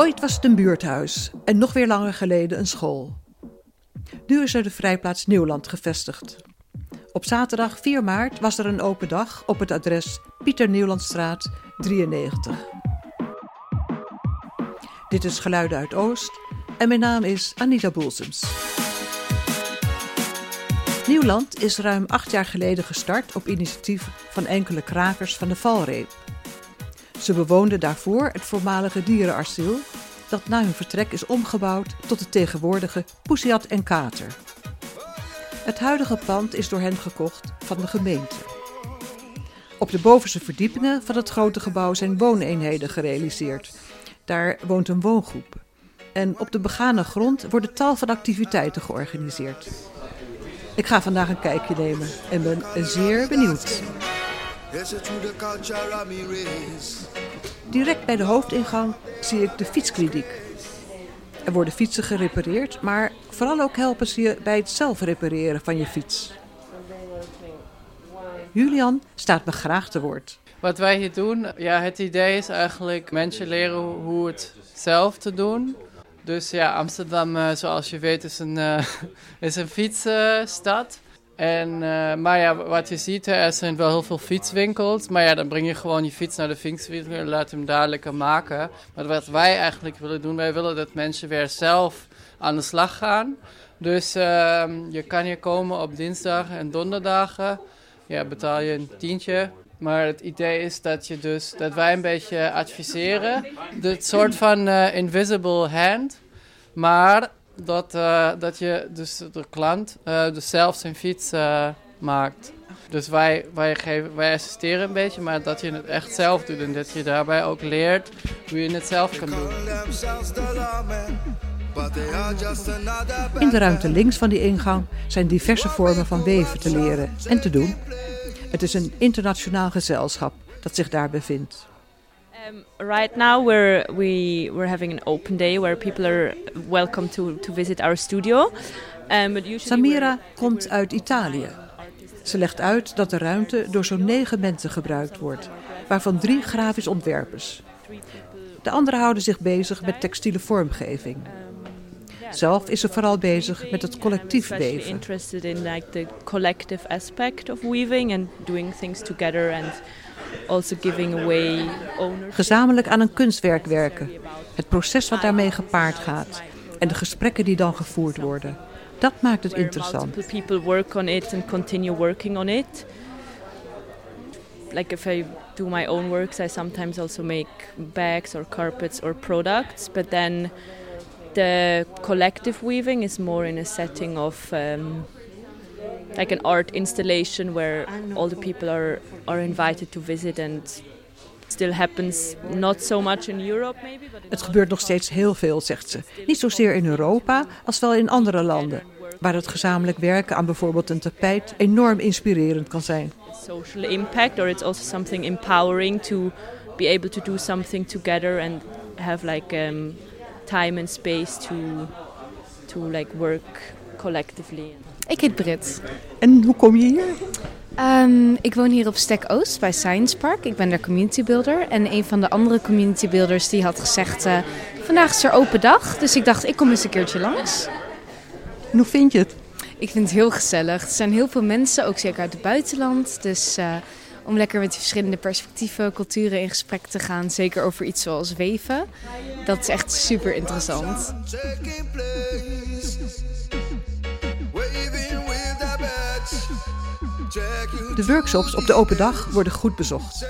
Ooit was het een buurthuis en nog weer langer geleden een school. Nu is er de vrijplaats Nieuwland gevestigd. Op zaterdag 4 maart was er een open dag op het adres Pieter Nieuwlandstraat 93. Dit is Geluiden uit Oost en mijn naam is Anita Boelsems. Nieuwland is ruim acht jaar geleden gestart op initiatief van enkele krakers van de valreep. Ze bewoonden daarvoor het voormalige dierenasiel, dat na hun vertrek is omgebouwd tot het tegenwoordige Poesiat en Kater. Het huidige pand is door hen gekocht van de gemeente. Op de bovenste verdiepingen van het grote gebouw zijn wooneenheden gerealiseerd. Daar woont een woongroep. En op de begane grond worden tal van activiteiten georganiseerd. Ik ga vandaag een kijkje nemen en ben zeer benieuwd. Direct bij de hoofdingang zie ik de fietskliniek. Er worden fietsen gerepareerd, maar vooral ook helpen ze je bij het zelf repareren van je fiets. Julian staat me graag te woord. Wat wij hier doen, ja, het idee is eigenlijk mensen leren hoe het zelf te doen. Dus ja, Amsterdam, eh, zoals je weet, is een, uh, is een fietsstad. En, uh, maar ja, wat je ziet, er zijn wel heel veel fietswinkels. Maar ja, dan breng je gewoon je fiets naar de fietswinkel en laat hem daar maken. Maar wat wij eigenlijk willen doen, wij willen dat mensen weer zelf aan de slag gaan. Dus uh, je kan hier komen op dinsdag en donderdagen. Ja, betaal je een tientje. Maar het idee is dat, je dus, dat wij een beetje adviseren. Dit soort van uh, invisible hand. Maar dat, uh, dat je dus de klant uh, dus zelf zijn fiets maakt. Dus wij, wij, geven, wij assisteren een beetje, maar dat je het echt zelf doet. En dat je daarbij ook leert hoe je het zelf kan doen. In de ruimte links van die ingang zijn diverse vormen van weven te leren en te doen. Het is een internationaal gezelschap dat zich daar bevindt. Um, right now we're we we're having an open day where people are welcome to to visit our studio. Um, but Samira komt uit Italië. Ze legt uit dat de ruimte door zo'n negen mensen gebruikt wordt, waarvan drie grafisch ontwerpers. De anderen houden zich bezig met textiele vormgeving. Zelf is ze vooral bezig met het collectief weven. interested in like the collective aspect of weaving and doing things together and also giving away ownership. Gezamenlijk aan een kunstwerk werken. Het proces wat daarmee gepaard gaat en de gesprekken die dan gevoerd worden. Dat maakt het interessant. People work on it and continue working on it. Like if I do my own works, I sometimes also make bags or carpets or products, but then the collective weaving is more in a setting of um, like an art installation where all the people are are invited to visit and still happens not so much in Europe maybe but Het gebeurt nog steeds heel veel zegt ze. Niet zozeer in Europa als wel in andere landen waar het gezamenlijk werken aan bijvoorbeeld een tapijt enorm inspirerend kan zijn. Social impact or it's also something empowering to be able to do something together and have like um, time and space to, to like work collectively. Ik heet Brit. En hoe kom je hier? Um, ik woon hier op Stek Oost bij Science Park. Ik ben daar community builder. En een van de andere community builders die had gezegd... Uh, vandaag is er open dag, dus ik dacht ik kom eens een keertje langs. En hoe vind je het? Ik vind het heel gezellig. Er zijn heel veel mensen, ook zeker uit het buitenland. Dus uh, om lekker met die verschillende perspectieven, culturen in gesprek te gaan. Zeker over iets zoals weven. Dat is echt super interessant. De workshops op de open dag worden goed bezocht.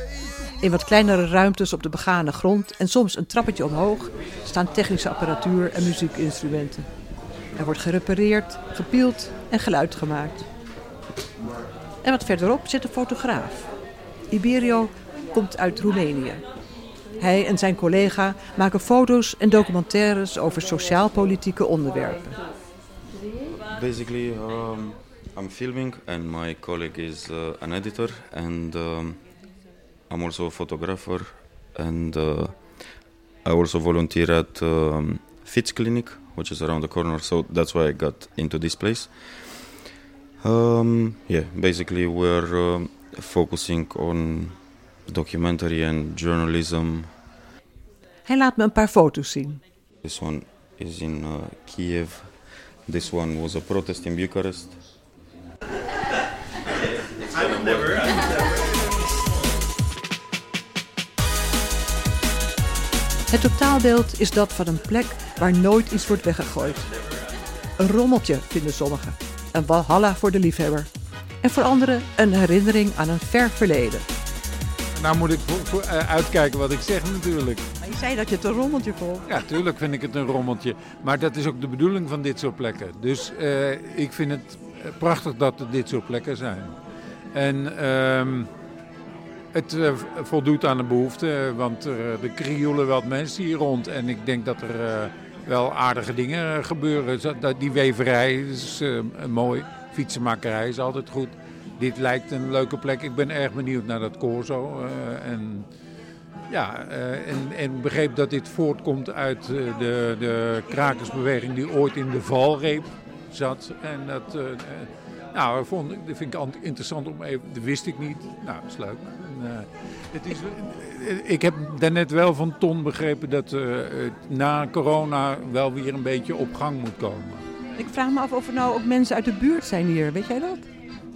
In wat kleinere ruimtes op de begane grond en soms een trappetje omhoog staan technische apparatuur en muziekinstrumenten. Er wordt gerepareerd, gepield en geluid gemaakt. En wat verderop zit een fotograaf. Iberio komt uit Roemenië. Hij en zijn collega maken foto's en documentaires over sociaal-politieke onderwerpen. Basically, um, I'm filming and my colleague is uh, an editor and um, I'm also a photographer and uh, I also volunteer at um, Fitz Clinic, which is around the corner. So that's why I got into this place. Um, yeah, basically we're um, focusing on documentary and journalism. Hij laat me een paar foto's zien. This one is in uh, Kiev. This one was a protest in Bucharest. Het totaalbeeld is dat van een plek waar nooit iets wordt weggegooid. Een rommeltje, vinden sommigen. Een walhalla voor de liefhebber. En voor anderen een herinnering aan een ver verleden. Nou moet ik voor, voor, uh, uitkijken wat ik zeg natuurlijk. Maar je zei dat je het een rommeltje vond. Ja, tuurlijk vind ik het een rommeltje. Maar dat is ook de bedoeling van dit soort plekken. Dus uh, ik vind het prachtig dat er dit soort plekken zijn. En uh, het uh, voldoet aan de behoefte, want er krioelen wat mensen hier rond. En ik denk dat er wel aardige dingen gebeuren. Die weverij is mooi. Fietsenmakerij is altijd goed dit lijkt een leuke plek. Ik ben erg benieuwd naar dat Corso. En ja, en, begreep dat dit voortkomt uit de, de krakersbeweging die ooit in de valreep zat. En dat, nou, vond, dat vind ik interessant om even, dat wist ik niet. Nou, dat is leuk. En, het is, ik heb daarnet wel van Ton begrepen dat na corona wel weer een beetje op gang moet komen. Ik vraag me af of er nou ook mensen uit de buurt zijn hier, weet jij dat?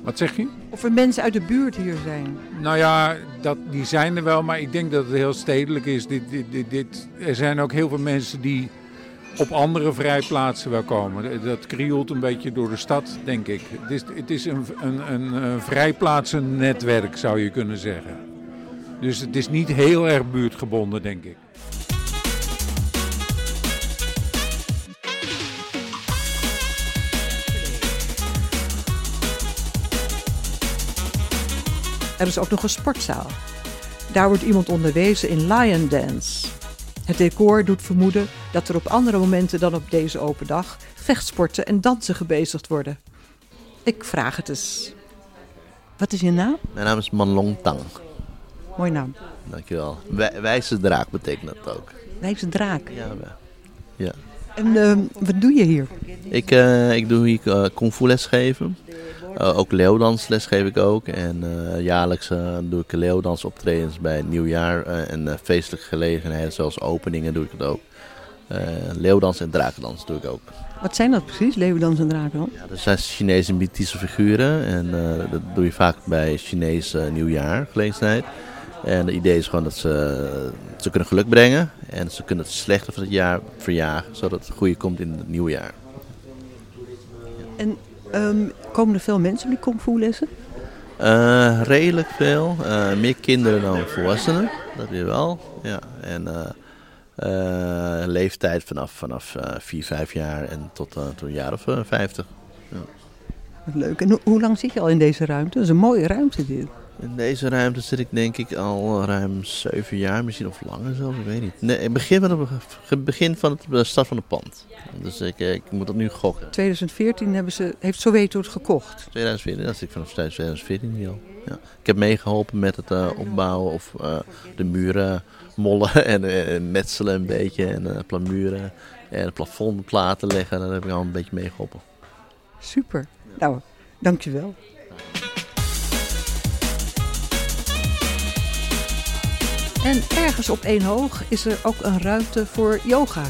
Wat zeg je? Of er mensen uit de buurt hier zijn? Nou ja, dat, die zijn er wel, maar ik denk dat het heel stedelijk is. Dit, dit, dit, dit, er zijn ook heel veel mensen die op andere vrijplaatsen wel komen. Dat krioelt een beetje door de stad, denk ik. Het is, het is een, een, een, een vrijplaatsennetwerk, zou je kunnen zeggen. Dus het is niet heel erg buurtgebonden, denk ik. Er is ook nog een sportzaal. Daar wordt iemand onderwezen in lion dance. Het decor doet vermoeden dat er op andere momenten dan op deze open dag vechtsporten en dansen gebezigd worden. Ik vraag het eens. Wat is je naam? Mijn naam is Manlong Tang. Mooi naam. Dankjewel. Wij, wijze draak betekent dat ook. Wijze draak? Ja. ja. En uh, wat doe je hier? Ik, uh, ik doe hier uh, kung fu les geven. Uh, ook leeuwdansles geef ik ook. En jaarlijks doe ik leeuwdansoptredens bij nieuwjaar en feestelijke gelegenheden zoals openingen doe ik het ook. Leeuwdans en drakendans doe ik ook. Wat zijn dat precies, leeuwdans en drakendans? Ja, dat zijn Chinese mythische figuren en dat doe je vaak bij Chinese nieuwjaar gelegenheid. En het idee is gewoon dat ze, ze kunnen geluk brengen en ze kunnen het slechte van het jaar verjagen, zodat het goede komt in het nieuwe jaar. En um, komen er veel mensen op die kung fu lessen? Uh, redelijk veel. Uh, meer kinderen dan volwassenen, dat weer wel. Ja. En uh, leeftijd vanaf, vanaf 4, 5 jaar en tot, tot een jaar of 50. Ja. Leuk. En ho hoe lang zit je al in deze ruimte? Dat is een mooie ruimte dit. In deze ruimte zit ik denk ik al ruim 7 jaar, misschien of langer zelfs, ik weet niet. Nee, begin van het, begin van het start van het pand. Dus ik, ik moet dat nu gokken. 2014 hebben ze, heeft Soweto het gekocht. 2014, dat zit ik vanaf 2014 hier al. Ja. Ik heb meegeholpen met het uh, opbouwen of uh, de muren mollen en uh, metselen een beetje. En plamuren en het plafond platen leggen. Daar heb ik al een beetje meegeholpen. Super. Nou, dankjewel. En ergens op één hoog is er ook een ruimte voor yoga.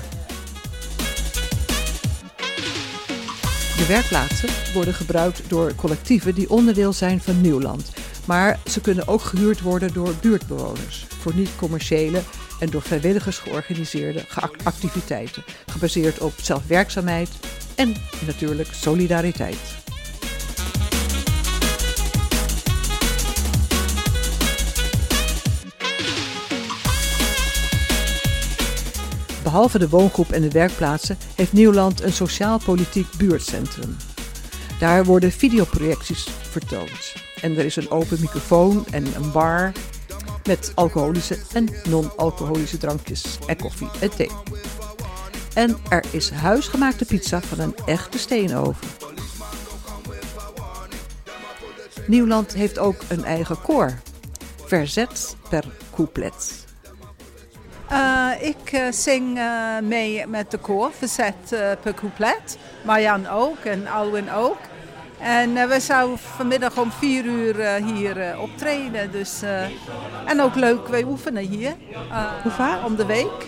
De werkplaatsen worden gebruikt door collectieven die onderdeel zijn van Nieuwland. Maar ze kunnen ook gehuurd worden door buurtbewoners voor niet-commerciële en door vrijwilligers georganiseerde activiteiten, gebaseerd op zelfwerkzaamheid en natuurlijk solidariteit. Behalve de woongroep en de werkplaatsen heeft Nieuwland een sociaal-politiek buurtcentrum. Daar worden videoprojecties vertoond. En er is een open microfoon en een bar met alcoholische en non-alcoholische drankjes en koffie en thee. En er is huisgemaakte pizza van een echte steenoven. Nieuwland heeft ook een eigen koor. Verzet per couplet. Uh, ik uh, zing uh, mee met de koor, verzet per couplet. Marjan ook en Alwin ook. En we zouden vanmiddag om vier uur hier optreden. Dus, en ook leuk, wij oefenen hier. Hoe vaak? Om de week.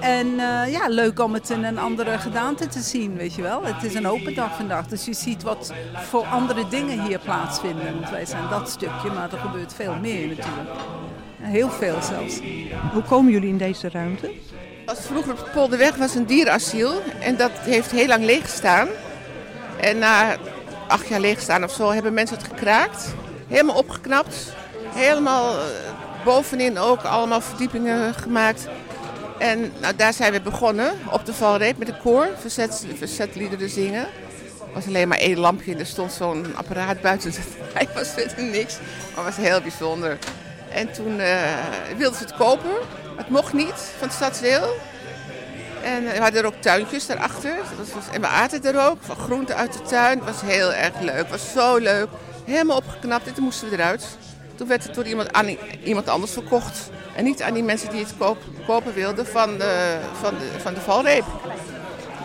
En ja, leuk om het in een andere gedaante te zien, weet je wel. Het is een open dag vandaag, dus je ziet wat voor andere dingen hier plaatsvinden. Want wij zijn dat stukje, maar er gebeurt veel meer natuurlijk. Heel veel zelfs. Hoe komen jullie in deze ruimte? Als vroeger op Polderweg was een dierenasiel en dat heeft heel lang leeg gestaan. En na acht jaar leeg staan of zo hebben mensen het gekraakt. Helemaal opgeknapt. Helemaal uh, bovenin ook allemaal verdiepingen gemaakt. En nou, daar zijn we begonnen op de valreep met een koor, verzet, verzetliederen zingen. Er was alleen maar één lampje en er stond zo'n apparaat buiten. Hij was verder niks, maar was heel bijzonder. En toen uh, wilden ze het kopen. Het mocht niet van het stadsdeel. En we hadden er ook tuintjes daarachter. en we aten er ook, van groenten uit de tuin. Het was heel erg leuk, het was zo leuk. Helemaal opgeknapt en toen moesten we eruit. Toen werd het door iemand, aan iemand anders verkocht. En niet aan die mensen die het koop, kopen wilden van de, van, de, van de valreep.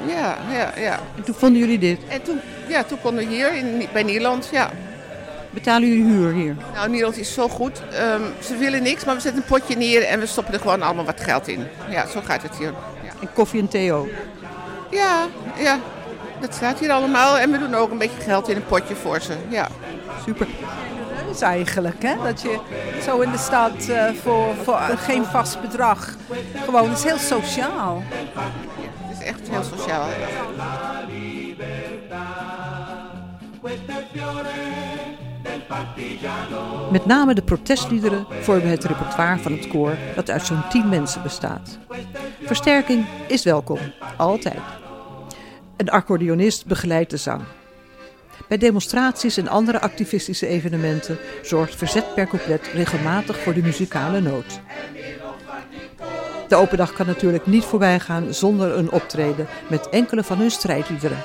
Ja, ja, ja. En toen vonden jullie dit? En toen, ja, toen konden we hier in, bij Nederland, ja. Betalen jullie huur hier? Nou, Nederland is zo goed. Um, ze willen niks, maar we zetten een potje neer en we stoppen er gewoon allemaal wat geld in. Ja, zo gaat het hier. Ja. En koffie en thee ook? Ja, ja. Dat staat hier allemaal. En we doen ook een beetje geld in een potje voor ze. Ja. Super. Is eigenlijk, hè? Dat je zo in de stad uh, voor, voor geen vast bedrag. Gewoon, het is heel sociaal. Ja, het is echt heel sociaal. Met name de protestliederen vormen het repertoire van het koor dat uit zo'n tien mensen bestaat. Versterking is welkom, altijd. Een accordeonist begeleidt de zang. Bij demonstraties en andere activistische evenementen zorgt Verzet per Couplet regelmatig voor de muzikale noot. De open dag kan natuurlijk niet voorbij gaan zonder een optreden met enkele van hun strijdliederen.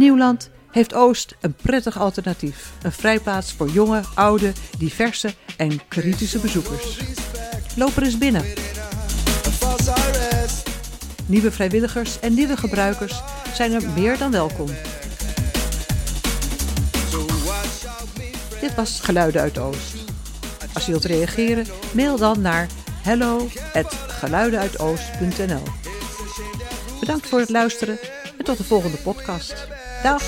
Nieuwland heeft Oost een prettig alternatief. Een vrijplaats voor jonge, oude, diverse en kritische bezoekers. Loop er eens binnen. Nieuwe vrijwilligers en nieuwe gebruikers zijn er meer dan welkom. Dit was Geluiden uit Oost. Als je wilt reageren, mail dan naar hello@geluidenuitoost.nl. Bedankt voor het luisteren en tot de volgende podcast. Dag!